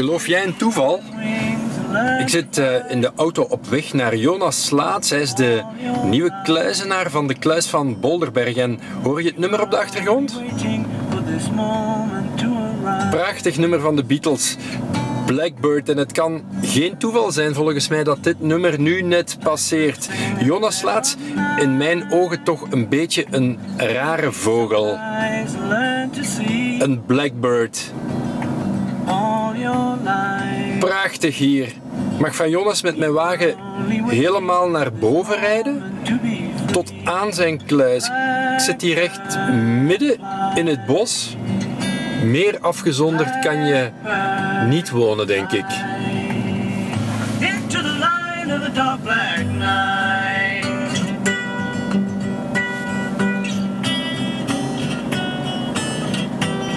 Geloof jij in toeval? Ik zit uh, in de auto op weg naar Jonas Slaats. Hij is de nieuwe kluizenaar van de kluis van Bolderberg. En hoor je het nummer op de achtergrond? Prachtig nummer van de Beatles. Blackbird. En het kan geen toeval zijn volgens mij dat dit nummer nu net passeert. Jonas Slaats, in mijn ogen toch een beetje een rare vogel. Een blackbird. Prachtig hier. Mag van Jonas met mijn wagen helemaal naar boven rijden? Tot aan zijn kluis. Ik zit hier echt midden in het bos. Meer afgezonderd kan je niet wonen, denk ik.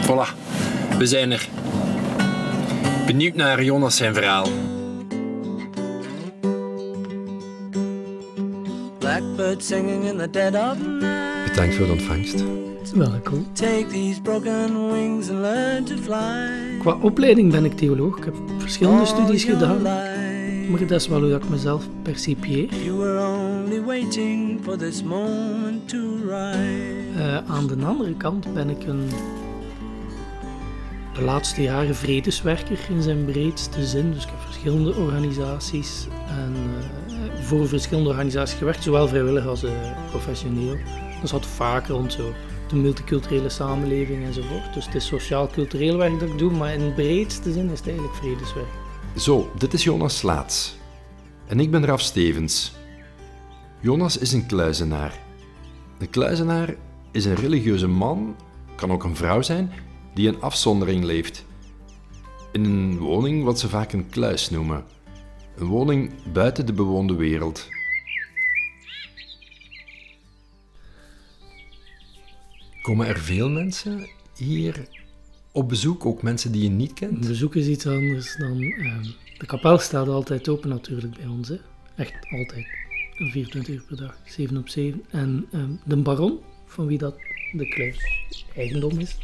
Voilà, we zijn er. Benieuwd naar Jonas zijn verhaal. Blackbird singing in the dead of night. Bedankt voor de ontvangst. Welkom. Take these broken wings and learn to fly. Qua opleiding ben ik theoloog. Ik heb verschillende studies gedaan. Maar dat is wel hoe ik mezelf percipieer. Uh, aan de andere kant ben ik een de laatste jaren vredeswerker in zijn breedste zin. Dus ik heb verschillende organisaties en uh, voor verschillende organisaties gewerkt, zowel vrijwillig als uh, professioneel. Dat zat vaak rond zo de multiculturele samenleving enzovoort. Dus het is sociaal-cultureel werk dat ik doe, maar in breedste zin is het eigenlijk vredeswerk. Zo, dit is Jonas Slaats. En ik ben Raf Stevens. Jonas is een kluizenaar. Een kluizenaar is een religieuze man, kan ook een vrouw zijn, die in afzondering leeft. In een woning wat ze vaak een kluis noemen. Een woning buiten de bewoonde wereld. Komen er veel mensen hier op bezoek, ook mensen die je niet kent? Bezoek is iets anders dan. Uh, de kapel staat altijd open natuurlijk bij ons, hè. echt altijd. 24 uur per dag, 7 op 7. En uh, de baron, van wie dat de kluis eigendom is,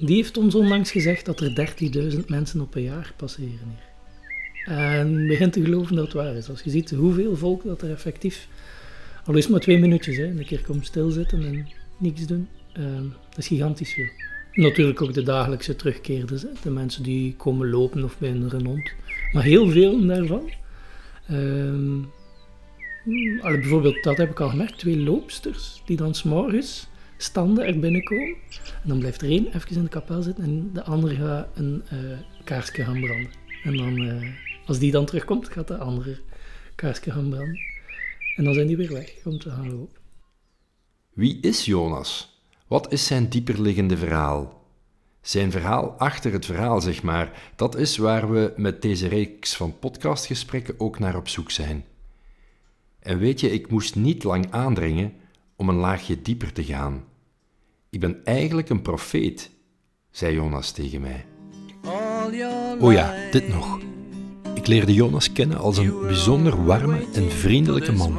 die heeft ons onlangs gezegd dat er 13.000 mensen op een jaar passeren hier. En begint te geloven dat het waar is. Als je ziet hoeveel volk dat er effectief, al is maar twee minuutjes, hè, een keer komt stilzitten en niks doen, uh, dat is gigantisch veel. Natuurlijk ook de dagelijkse terugkeerders, hè, de mensen die komen lopen of bij een hond. Maar heel veel daarvan. Uh, bijvoorbeeld, dat heb ik al gemerkt, twee loopsters die dan s'morgens standen er binnenkomen. En dan blijft er één even in de kapel zitten en de andere gaat een uh, kaarsje gaan branden. En dan, uh, als die dan terugkomt, gaat de andere kaarsje gaan branden. En dan zijn die weer weg om te gaan lopen. Wie is Jonas? Wat is zijn dieperliggende verhaal? Zijn verhaal achter het verhaal, zeg maar, dat is waar we met deze reeks van podcastgesprekken ook naar op zoek zijn. En weet je, ik moest niet lang aandringen om een laagje dieper te gaan. Ik ben eigenlijk een profeet, zei Jonas tegen mij. Oh ja, dit nog. Ik leerde Jonas kennen als een bijzonder warme en vriendelijke man.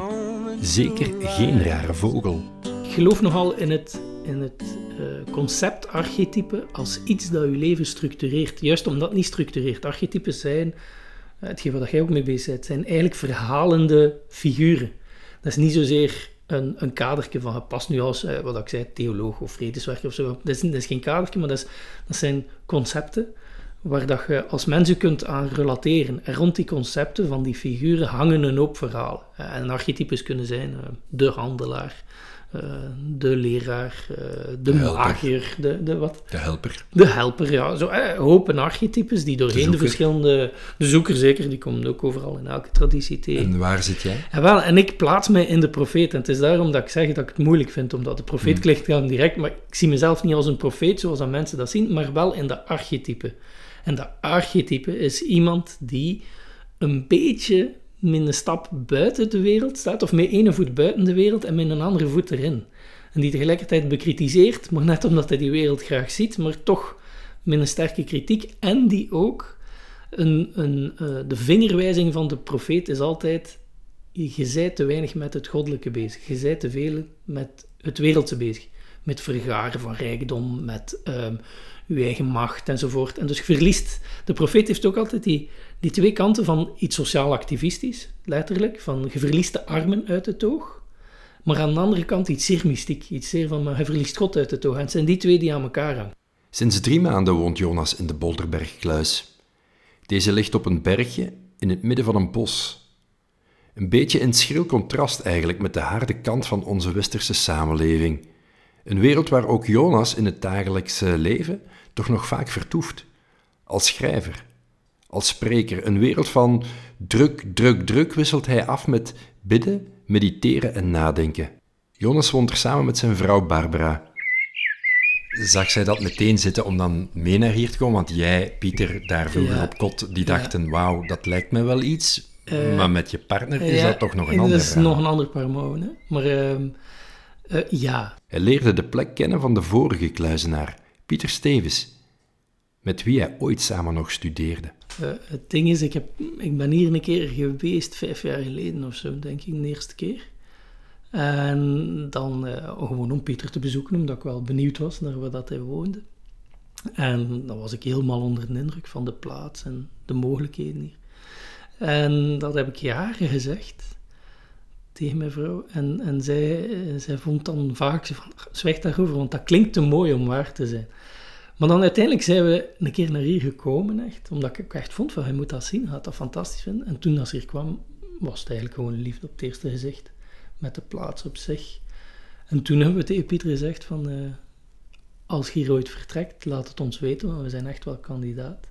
Zeker geen rare vogel. Ik geloof nogal in het, in het uh, concept archetype als iets dat je leven structureert. Juist omdat het niet structureert. Archetypes zijn, uh, hetgeen wat jij ook mee bezig bent, zijn eigenlijk verhalende figuren. Dat is niet zozeer een, een kadertje van, pas nu als, eh, wat ik zei, theoloog of vredeswerker of zo. Dat is, dat is geen kadertje, maar dat, is, dat zijn concepten waar dat je als mensen kunt aan relateren. En rond die concepten van die figuren hangen een hoop verhalen. En archetypes kunnen zijn uh, de handelaar, uh, de leraar, uh, de, de magier, de, de wat? De helper. De helper, ja. Zo hopen archetypes die doorheen de, de, verschillende... De zoeker zeker, die komt ook overal in elke traditie tegen. En waar zit jij? En, wel, en ik plaats mij in de profeet. En het is daarom dat ik zeg dat ik het moeilijk vind, omdat de profeet hmm. klinkt dan direct, maar ik zie mezelf niet als een profeet zoals dat mensen dat zien, maar wel in de archetype. En dat archetype is iemand die een beetje met een stap buiten de wereld staat, of met één voet buiten de wereld en met een andere voet erin. En die tegelijkertijd bekritiseert, maar net omdat hij die wereld graag ziet, maar toch met een sterke kritiek. En die ook, een, een, uh, de vingerwijzing van de profeet is altijd, je zijt te weinig met het goddelijke bezig. Je zijt te veel met het wereldse bezig. Met vergaren van rijkdom, met um, je eigen macht enzovoort. En dus verliest. De profeet heeft ook altijd die, die twee kanten van iets sociaal activistisch, letterlijk, van je verliest de armen uit het oog, maar aan de andere kant iets zeer mystiek, iets zeer van je verliest God uit het oog. En het zijn die twee die aan elkaar hangen. Sinds drie maanden woont Jonas in de Bolderbergkluis. Deze ligt op een bergje in het midden van een bos. Een beetje in schril contrast eigenlijk met de harde kant van onze westerse samenleving. Een wereld waar ook Jonas in het dagelijkse leven toch nog vaak vertoeft. Als schrijver, als spreker. Een wereld van druk, druk, druk wisselt hij af met bidden, mediteren en nadenken. Jonas woont er samen met zijn vrouw Barbara. Zag zij dat meteen zitten om dan mee naar hier te komen? Want jij, Pieter, daar vroeger Ja. op kot, die dachten, wauw, dat lijkt me wel iets. Eh, maar met je partner is Ja, dat toch nog een en ander Dat is nog een ander hè. Maar ehm, eh, ja, Hij leerde de plek kennen van de vorige kluizenaar, Pieter Stevens, met wie hij ooit samen nog studeerde. Eh, het ding is, ik, heb, ik ben hier een keer geweest, vijf jaar geleden of zo, denk ik, de eerste keer. En dan eh, gewoon om Pieter te bezoeken, omdat ik wel benieuwd was naar waar dat hij woonde. En dan was ik helemaal onder de indruk van de plaats en de mogelijkheden hier. En dat heb ik jaren gezegd tegen mijn vrouw. En, en zij, eh, zij vond dan vaak, ze van, zwijg daarover, want dat klinkt te mooi om waar te zijn. Maar dan uiteindelijk zijn we een keer naar hier gekomen, echt. Omdat ik echt vond van, hij moet dat zien, had dat fantastisch vinden. En toen als hij hier kwam, was het eigenlijk gewoon liefde op het eerste gezicht. Met de plaats op zich. En toen hebben we tegen Pieter gezegd van, eh, als je hier ooit vertrekt, laat het ons weten, want we zijn echt wel kandidaat.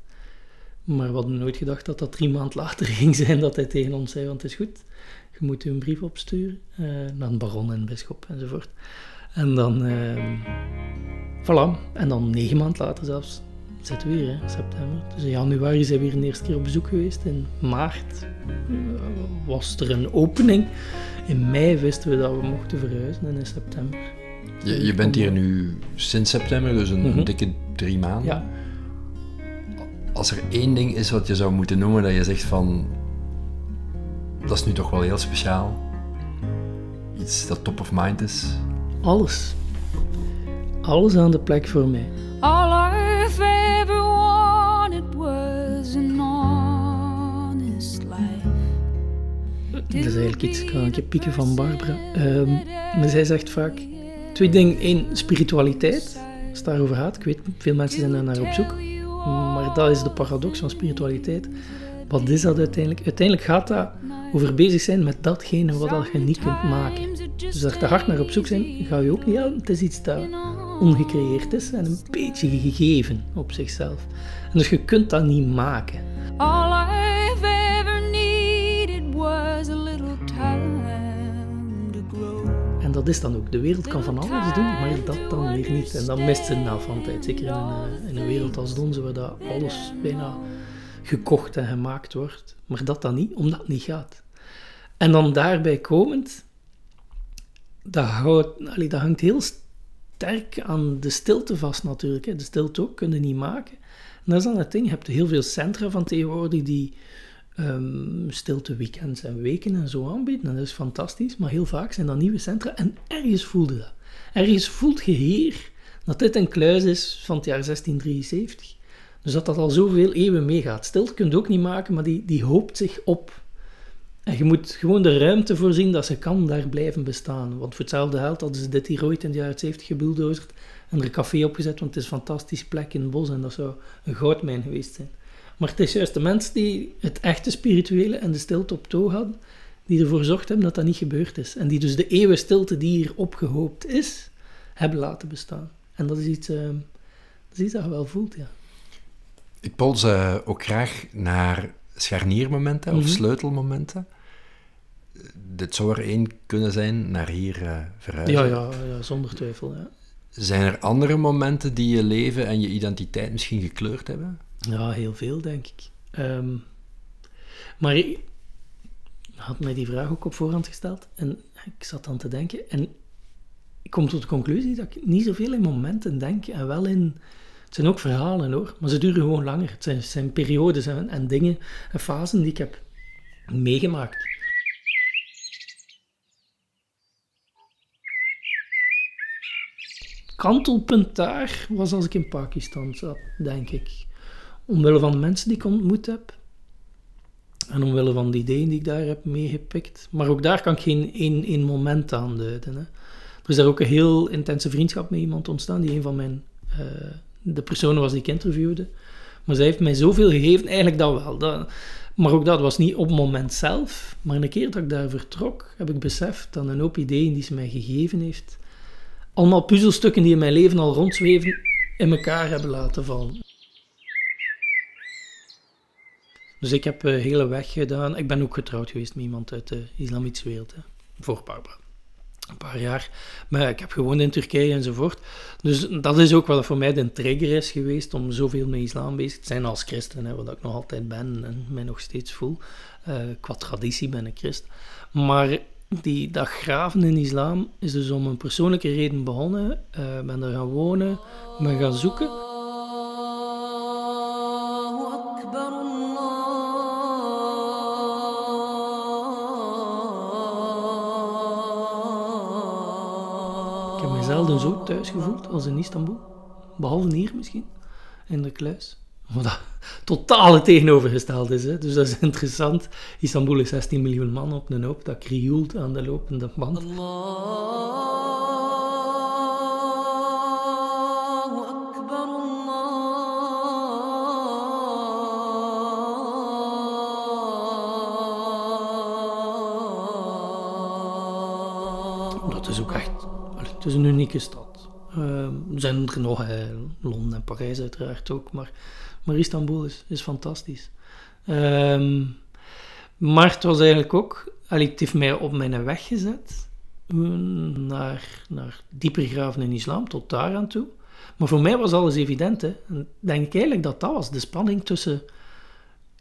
Maar we hadden nooit gedacht dat dat drie maanden later ging zijn dat hij tegen ons zei, want het is goed, je moet u een brief opsturen eh, naar een baron en bisschop enzovoort. En dan, ehm, voilà, en dan negen maanden later zelfs zitten we hier, hè, september. Dus in januari zijn we hier de eerste keer op bezoek geweest. In maart eh, was er een opening. In mei wisten we dat we mochten verhuizen en in september. Je, je bent hier nu sinds september, dus een Mhm. dikke drie maanden. Ja, Als er één ding is wat je zou moeten noemen, dat je zegt van... Dat is nu toch wel heel speciaal. Iets dat top of mind is. Alles. Alles aan de plek voor mij. All I've ever wanted was an honest life. Dat is eigenlijk iets, ik kan een pieken van Barbara. Ehm, maar zij zegt vaak twee dingen. Eén, spiritualiteit. Als het daarover gaat. Ik weet, veel mensen zijn daar naar op zoek. Maar dat is de paradox van spiritualiteit. Wat is dat uiteindelijk? Uiteindelijk gaat dat over bezig zijn met datgene wat je niet kunt maken. Dus als je er hard naar op zoek zijn, ga je ook niet helpen. Het is iets dat ongecreëerd is en een beetje gegeven op zichzelf. En dus je kunt dat niet maken. All I've ever needed was a little time to grow. En dat is dan ook. De wereld kan van alles doen, maar dat dan weer niet. En dat mist ze na van tijd. Zeker in een, in een wereld als de onze, waar dat alles bijna gekocht en gemaakt wordt. Maar dat dan niet, omdat het niet gaat. En dan daarbij komend, dat, hangt heel sterk aan de stilte vast natuurlijk. Hè. De stilte ook kun je niet maken. En dat is dan het ding. Je hebt heel veel centra van tegenwoordig die ehm, stilte weekends en weken en zo aanbieden. En dat is fantastisch, maar heel vaak zijn dat nieuwe centra. En ergens voelde dat. Ergens voelt je hier dat dit een kluis is van het jaar 1673. Dus dat dat al zoveel eeuwen meegaat. Stilte kun je ook niet maken, maar die, die hoopt zich op. En je moet gewoon de ruimte voorzien dat ze kan daar blijven bestaan. Want voor hetzelfde geld hadden ze dit hier ooit in de jaren 70 gebulldozerd en er een café opgezet, want het is een fantastische plek in het bos en dat zou een goudmijn geweest zijn. Maar het is juist de mensen die het echte spirituele en de stilte op toog hadden, die ervoor gezorgd hebben dat dat niet gebeurd is. En die dus de eeuwen stilte die hier opgehoopt is, hebben laten bestaan. En dat is iets, eh, dat, dat je wel voelt, ja. Ik pols eh, ook graag naar scharniermomenten of Mhm. sleutelmomenten. Dit zou er één kunnen zijn naar hier eh, verhuizen. Ja, ja, ja, zonder twijfel. Ja. Zijn er andere momenten die je leven en je identiteit misschien gekleurd hebben? Ja, heel veel, denk ik. Ehm, maar ik had mij die vraag ook op voorhand gesteld en ik zat aan te denken en ik kom tot de conclusie dat ik niet zoveel in momenten denk en wel in... Het zijn ook verhalen hoor, maar ze duren gewoon langer. Het zijn, zijn periodes en, en dingen en fasen die ik heb meegemaakt. Kantelpunt daar was als ik in Pakistan zat, denk ik. Omwille van de mensen die ik ontmoet heb. En omwille van de ideeën die ik daar heb meegepikt. Maar ook daar kan ik geen één, één moment aan duiden. Hè. Er is daar ook een heel intense vriendschap met iemand ontstaan, die een van mijn... eh, de personen was die ik interviewde. Maar zij heeft mij zoveel gegeven, eigenlijk dat wel. Dat, maar ook dat was niet op het moment zelf. Maar een keer dat ik daar vertrok, heb ik beseft dat een hoop ideeën die ze mij gegeven heeft, allemaal puzzelstukken die in mijn leven al rondzweven, in elkaar hebben laten vallen. Dus ik heb een hele weg gedaan. Ik ben ook getrouwd geweest met iemand uit de islamitische wereld. Hè. Voor Barbara. Paar jaar. Maar ik heb gewoond in Turkije enzovoort. Dus dat is ook wat voor mij de trigger is geweest om zoveel met islam bezig te zijn als christen. Hè, wat ik nog altijd ben en mij nog steeds voel. Eh, qua traditie ben ik christen. Maar die, dat graven in islam is dus om een persoonlijke reden begonnen. Ik ben daar gaan wonen, ben gaan zoeken. zelden zo thuis gevoeld als in Istanbul. Behalve hier misschien, in de kluis. Wat dat totaal tegenovergesteld is. Hè? Dus dat is interessant. Istanbul is 16 miljoen man op een hoop. Dat krioelt aan de lopende band. Het is een unieke stad. Ehm, er zijn er nog, Londen en Parijs uiteraard ook. Maar, maar Istanbul is, is fantastisch. Ehm, maar het was eigenlijk ook... allee, het heeft mij op mijn weg gezet. eh, Naar, naar dieper graven in islam, tot daar aan toe. Maar voor mij was alles evident. Hè. En ik denk eigenlijk dat dat was. De spanning tussen...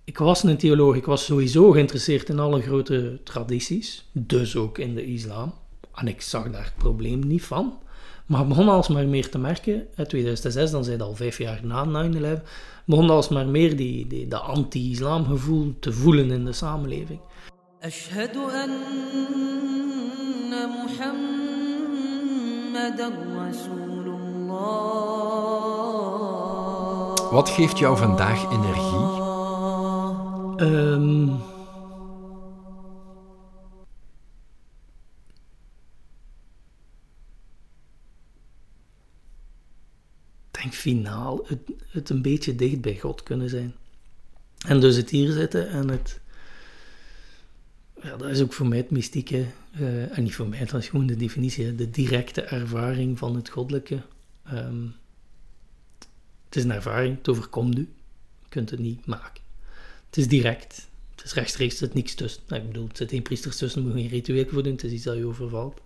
Ik was een theoloog, ik was sowieso geïnteresseerd in alle grote tradities. Dus ook in de islam. En ik zag daar het probleem niet van. Maar ik begon alsmaar meer te merken, in 2006, dan zei het al vijf jaar na 9-11, begon alsmaar meer die, die, dat anti-islam gevoel te voelen in de samenleving. أشهد أن محمد رسول الله Wat geeft jou vandaag energie? Ehm finaal het, het een beetje dicht bij God kunnen zijn. En dus het hier zitten en het... Ja, dat is ook voor mij het mystieke. eh, en niet voor mij, dat is gewoon de definitie. De directe ervaring van het goddelijke. Ehm, het is een ervaring, het overkomt u. Je kunt het niet maken. Het is direct. Het is rechtstreeks, er zit niks tussen. Nou, ik bedoel, er zit geen priesters tussen, moet je geen ritueel voor doen. Het is iets dat je overvalt.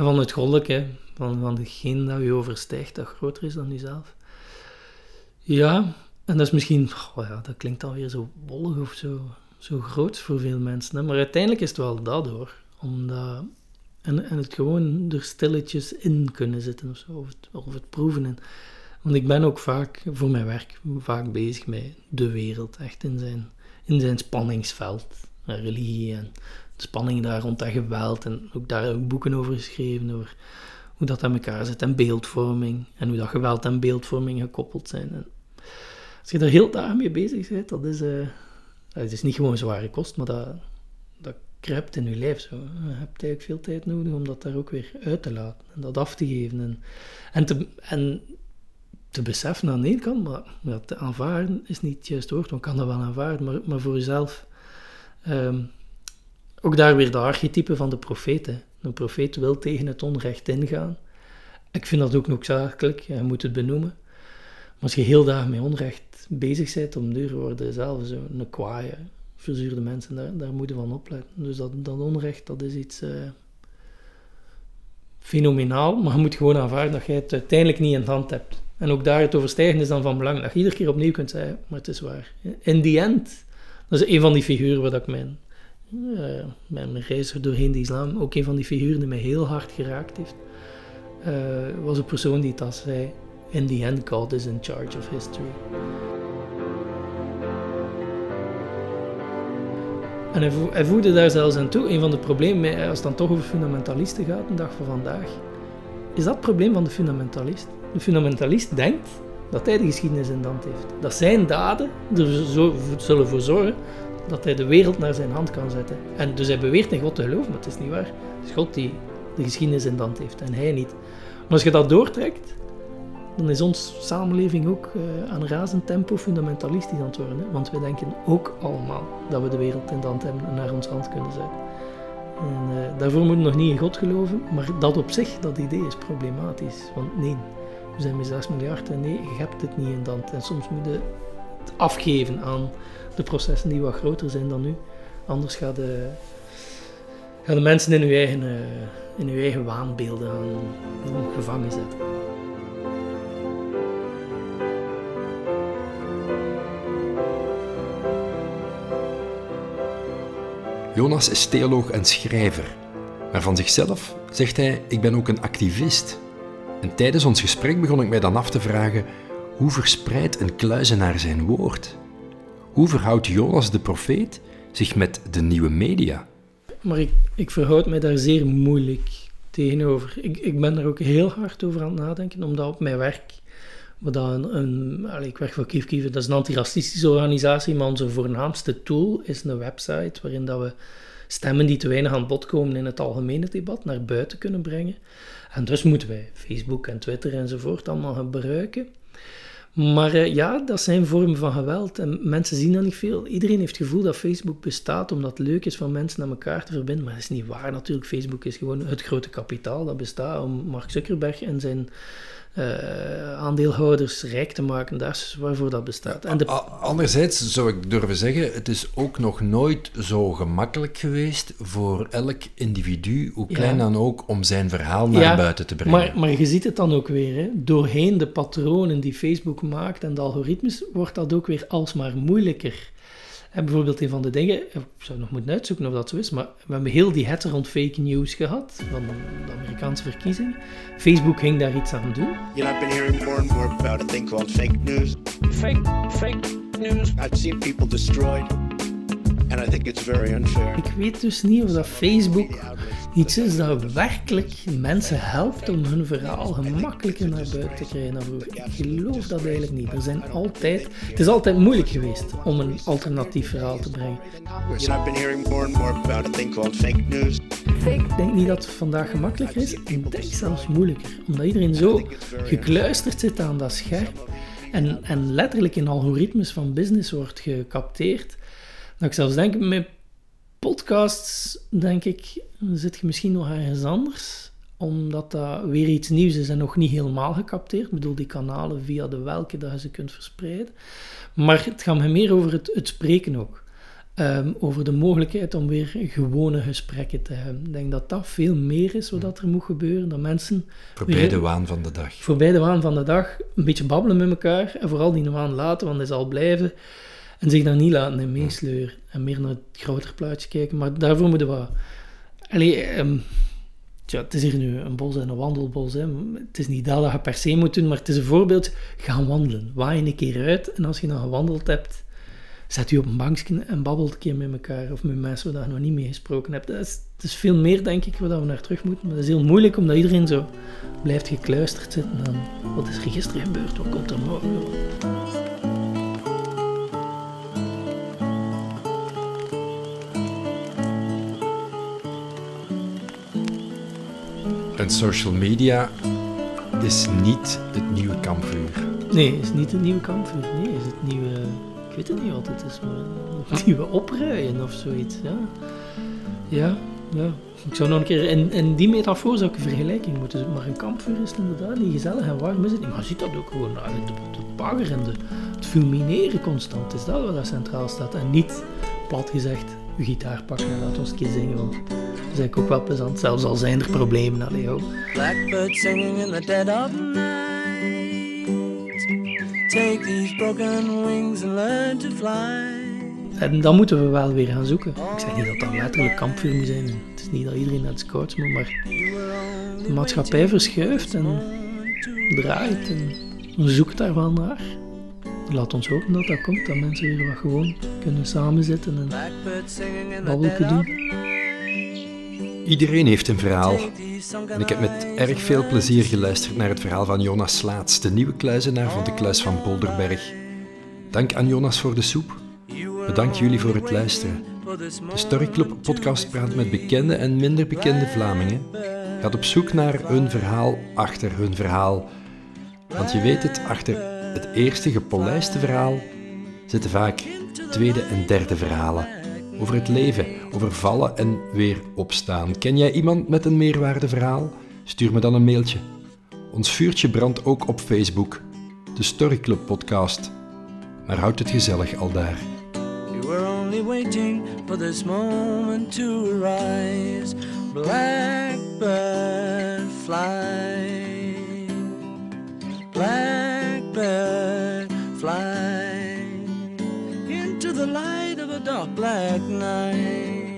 En van het goddelijke, van, van degene dat je overstijgt, dat groter is dan jezelf. Ja, en dat is misschien, oh ja, dat klinkt alweer zo wollig of zo, zo groot voor veel mensen. Hè? Maar uiteindelijk is het wel dat hoor. Omdat, en, en het gewoon er stilletjes in kunnen zitten of zo, of het, of het proeven. En, want ik ben ook vaak, voor mijn werk, vaak bezig met de wereld, echt in zijn, in zijn spanningsveld. Religie en spanning daar rond dat geweld. En ook daar ik boeken over geschreven, over hoe dat aan elkaar zit. En beeldvorming. En hoe dat geweld en beeldvorming gekoppeld zijn. En als je daar heel dagen mee bezig bent, dat is... eh, het is niet gewoon zware kost, maar dat, dat kruipt in je lijf zo. Je hebt eigenlijk veel tijd nodig om dat daar ook weer uit te laten. En dat af te geven. En, en, te, en te beseffen aan de ene kant, maar ja, te aanvaarden is niet het juiste woord, want kan dat wel aanvaarden, maar, maar voor jezelf... ehm, ook daar weer de archetype van de profeet. Een profeet wil tegen het onrecht ingaan. Ik vind dat ook noodzakelijk, je moet het benoemen. Maar als je heel dagen met onrecht bezig bent, om duur worden zelf zo een kwaaie, verzuurde mensen, daar, daar moet je van opletten. Dus dat, dat onrecht, dat is iets eh, fenomenaal, maar je moet gewoon aanvaarden dat je het uiteindelijk niet in de hand hebt. En ook daar het overstijgen is dan van belang, dat je iedere keer opnieuw kunt zeggen, maar het is waar. In the end, dat is een van die figuren waar ik mijn, mijn reis doorheen de islam, ook een van die figuren die mij heel hard geraakt heeft, eh, was een persoon die dat zei, in the end God is in charge of history. En hij, vo- hij voegde daar zelfs aan toe, een van de problemen, als het dan toch over fundamentalisten gaat, de dag van vandaag, is dat het probleem van de fundamentalist. De fundamentalist denkt dat hij de geschiedenis in de hand heeft. Dat zijn daden er zullen voor zorgen dat hij de wereld naar zijn hand kan zetten. En dus hij beweert in God te geloven, maar het is niet waar. Het is God die de geschiedenis in de hand heeft en hij niet. Maar als je dat doortrekt, dan is onze samenleving ook uh, aan razend tempo fundamentalistisch aan het worden. Want we denken ook allemaal dat we de wereld in de hand hebben en naar ons hand kunnen zetten. En, uh, daarvoor moeten we nog niet in God geloven, maar dat op zich, dat idee is problematisch. Want nee, we zijn met 6 miljard en nee, je hebt het niet in de hand. En soms moet je het afgeven aan de processen die wat groter zijn dan nu. Anders gaan de, gaan de mensen in hun eigen, uh, in hun eigen waanbeelden gaan gevangen zetten. Jonas is theoloog en schrijver, maar van zichzelf zegt hij: Ik ben ook een activist. En tijdens ons gesprek begon ik mij dan af te vragen: hoe verspreidt een kluizenaar zijn woord? Hoe verhoudt Jonas de profeet zich met de nieuwe media? Maar ik, ik verhoud mij daar zeer moeilijk tegenover. Ik, ik ben er ook heel hard over aan het nadenken, omdat op mijn werk, wat een, ik werk voor Kief Kief, dat is een antiracistische organisatie, maar onze voornaamste tool is een website waarin dat we stemmen die te weinig aan bod komen in het algemene debat naar buiten kunnen brengen. En dus moeten wij Facebook en Twitter enzovoort allemaal gebruiken. Maar uh, ja, dat zijn vormen van geweld en mensen zien dat niet veel. Iedereen heeft het gevoel dat Facebook bestaat omdat het leuk is van mensen naar elkaar te verbinden. Maar dat is niet waar natuurlijk. Facebook is gewoon het grote kapitaal dat bestaat om Mark Zuckerberg en zijn uh, aandeelhouders rijk te maken. Dat is waarvoor dat bestaat. En de... Anderzijds zou ik durven zeggen, het is ook nog nooit zo gemakkelijk geweest voor elk individu, hoe klein ja. dan ook, om zijn verhaal naar ja, buiten te brengen. Maar, maar je ziet het dan ook weer, hè. doorheen de patronen die Facebook maakt en de algoritmes, wordt dat ook weer alsmaar moeilijker. En bijvoorbeeld een van de dingen, ik zou nog moeten uitzoeken of dat zo is, maar we hebben heel die het rond fake news gehad van de Amerikaanse verkiezingen. Facebook ging daar iets aan doen. You know, I've been hearing more and more about a thing called fake news. Fake, fake news. I've seen people destroyed. And I think it's very unfair. Ik weet dus niet of dat Facebook iets is dat werkelijk mensen helpt om hun verhaal gemakkelijker naar buiten te krijgen dan vroeger. Ik geloof dat eigenlijk niet. Er zijn altijd, het is altijd moeilijk geweest om een alternatief verhaal te brengen. Ik denk niet dat het vandaag gemakkelijker is. Ik denk zelfs moeilijker. Omdat iedereen zo gekluisterd zit aan dat scherm. En, en letterlijk in algoritmes van business wordt gecapteerd. Dat ik zelfs denk, met podcasts, denk ik, zit je misschien nog ergens anders. Omdat dat weer iets nieuws is en nog niet helemaal gecapteerd. Ik bedoel, die kanalen via de welke dat je ze kunt verspreiden. Maar het gaat me meer over het, het spreken ook. Um, over de mogelijkheid om weer gewone gesprekken te hebben. Ik denk dat dat veel meer is wat er moet gebeuren. Dat mensen... Voorbij weer, de waan van de dag. Voorbij de waan van de dag. Een beetje babbelen met elkaar. En vooral die waan later, want hij zal blijven. En zich daar niet laten in meesleuren. En meer naar het grotere plaatje kijken. Maar daarvoor moeten we... Allee, um, tja, het is hier nu een bos en een wandelbos. Hè. Het is niet dat dat je per se moet doen, maar het is een voorbeeld. Ga wandelen. Waai een keer uit. En als je dan gewandeld hebt, zet je op een bankje en babbelt een keer met elkaar. Of met mensen waar je nog niet mee gesproken hebt. Dat is, het is veel meer, denk ik, waar we naar terug moeten. Maar dat is heel moeilijk, omdat iedereen zo blijft gekluisterd zitten aan... Wat is er gisteren gebeurd? Wat komt er morgen? En social media is niet het nieuwe kampvuur. Nee, is niet het nieuwe kampvuur. Nee, is het nieuwe... Ik weet het niet wat het is, maar het nieuwe opruien of zoiets. Ja, ja. ja. Ik zou nog een keer... In, in die metafoor zou ik een vergelijking moeten zoeken. Maar een kampvuur is inderdaad niet gezellig en warm is het niet. Maar je ziet dat ook gewoon. De, de bagger en de, het fulmineren constant is dat wat daar centraal staat. En niet, plat gezegd, uw gitaar pakken en laat ons een keer zingen. Want is eigenlijk ook wel plezant, zelfs al zijn er problemen. Allee, joh. Blackbird singing in the dead of night. Take these broken wings and learn to fly. En dan moeten we wel weer gaan zoeken. Ik zeg niet dat dat letterlijk kampvuur moet zijn. Het is niet dat iedereen naar de scouts moet, maar de maatschappij verschuift en draait en zoekt daar wel naar. Laat ons hopen dat dat komt, dat mensen weer wat gewoon kunnen samenzitten en babbelken doen. Iedereen heeft een verhaal. En ik heb met erg veel plezier geluisterd naar het verhaal van Jonas Slaats, de nieuwe kluizenaar van de kluis van Bolderberg. Dank aan Jonas voor de soep. Bedankt jullie voor het luisteren. De Storyclub podcast praat met bekende en minder bekende Vlamingen. Gaat op zoek naar hun verhaal achter hun verhaal. Want je weet het, achter het eerste gepolijste verhaal zitten vaak tweede en derde verhalen. Over het leven, over vallen en weer opstaan. Ken jij iemand met een meerwaardeverhaal? Stuur me dan een mailtje. Ons vuurtje brandt ook op Facebook. De Storyclub podcast. Maar houd het gezellig al daar. You were only waiting for this moment to. Blackbird. Blackbird dark black night.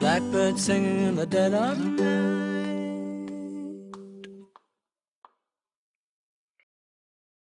Blackbird singing in the dead of night.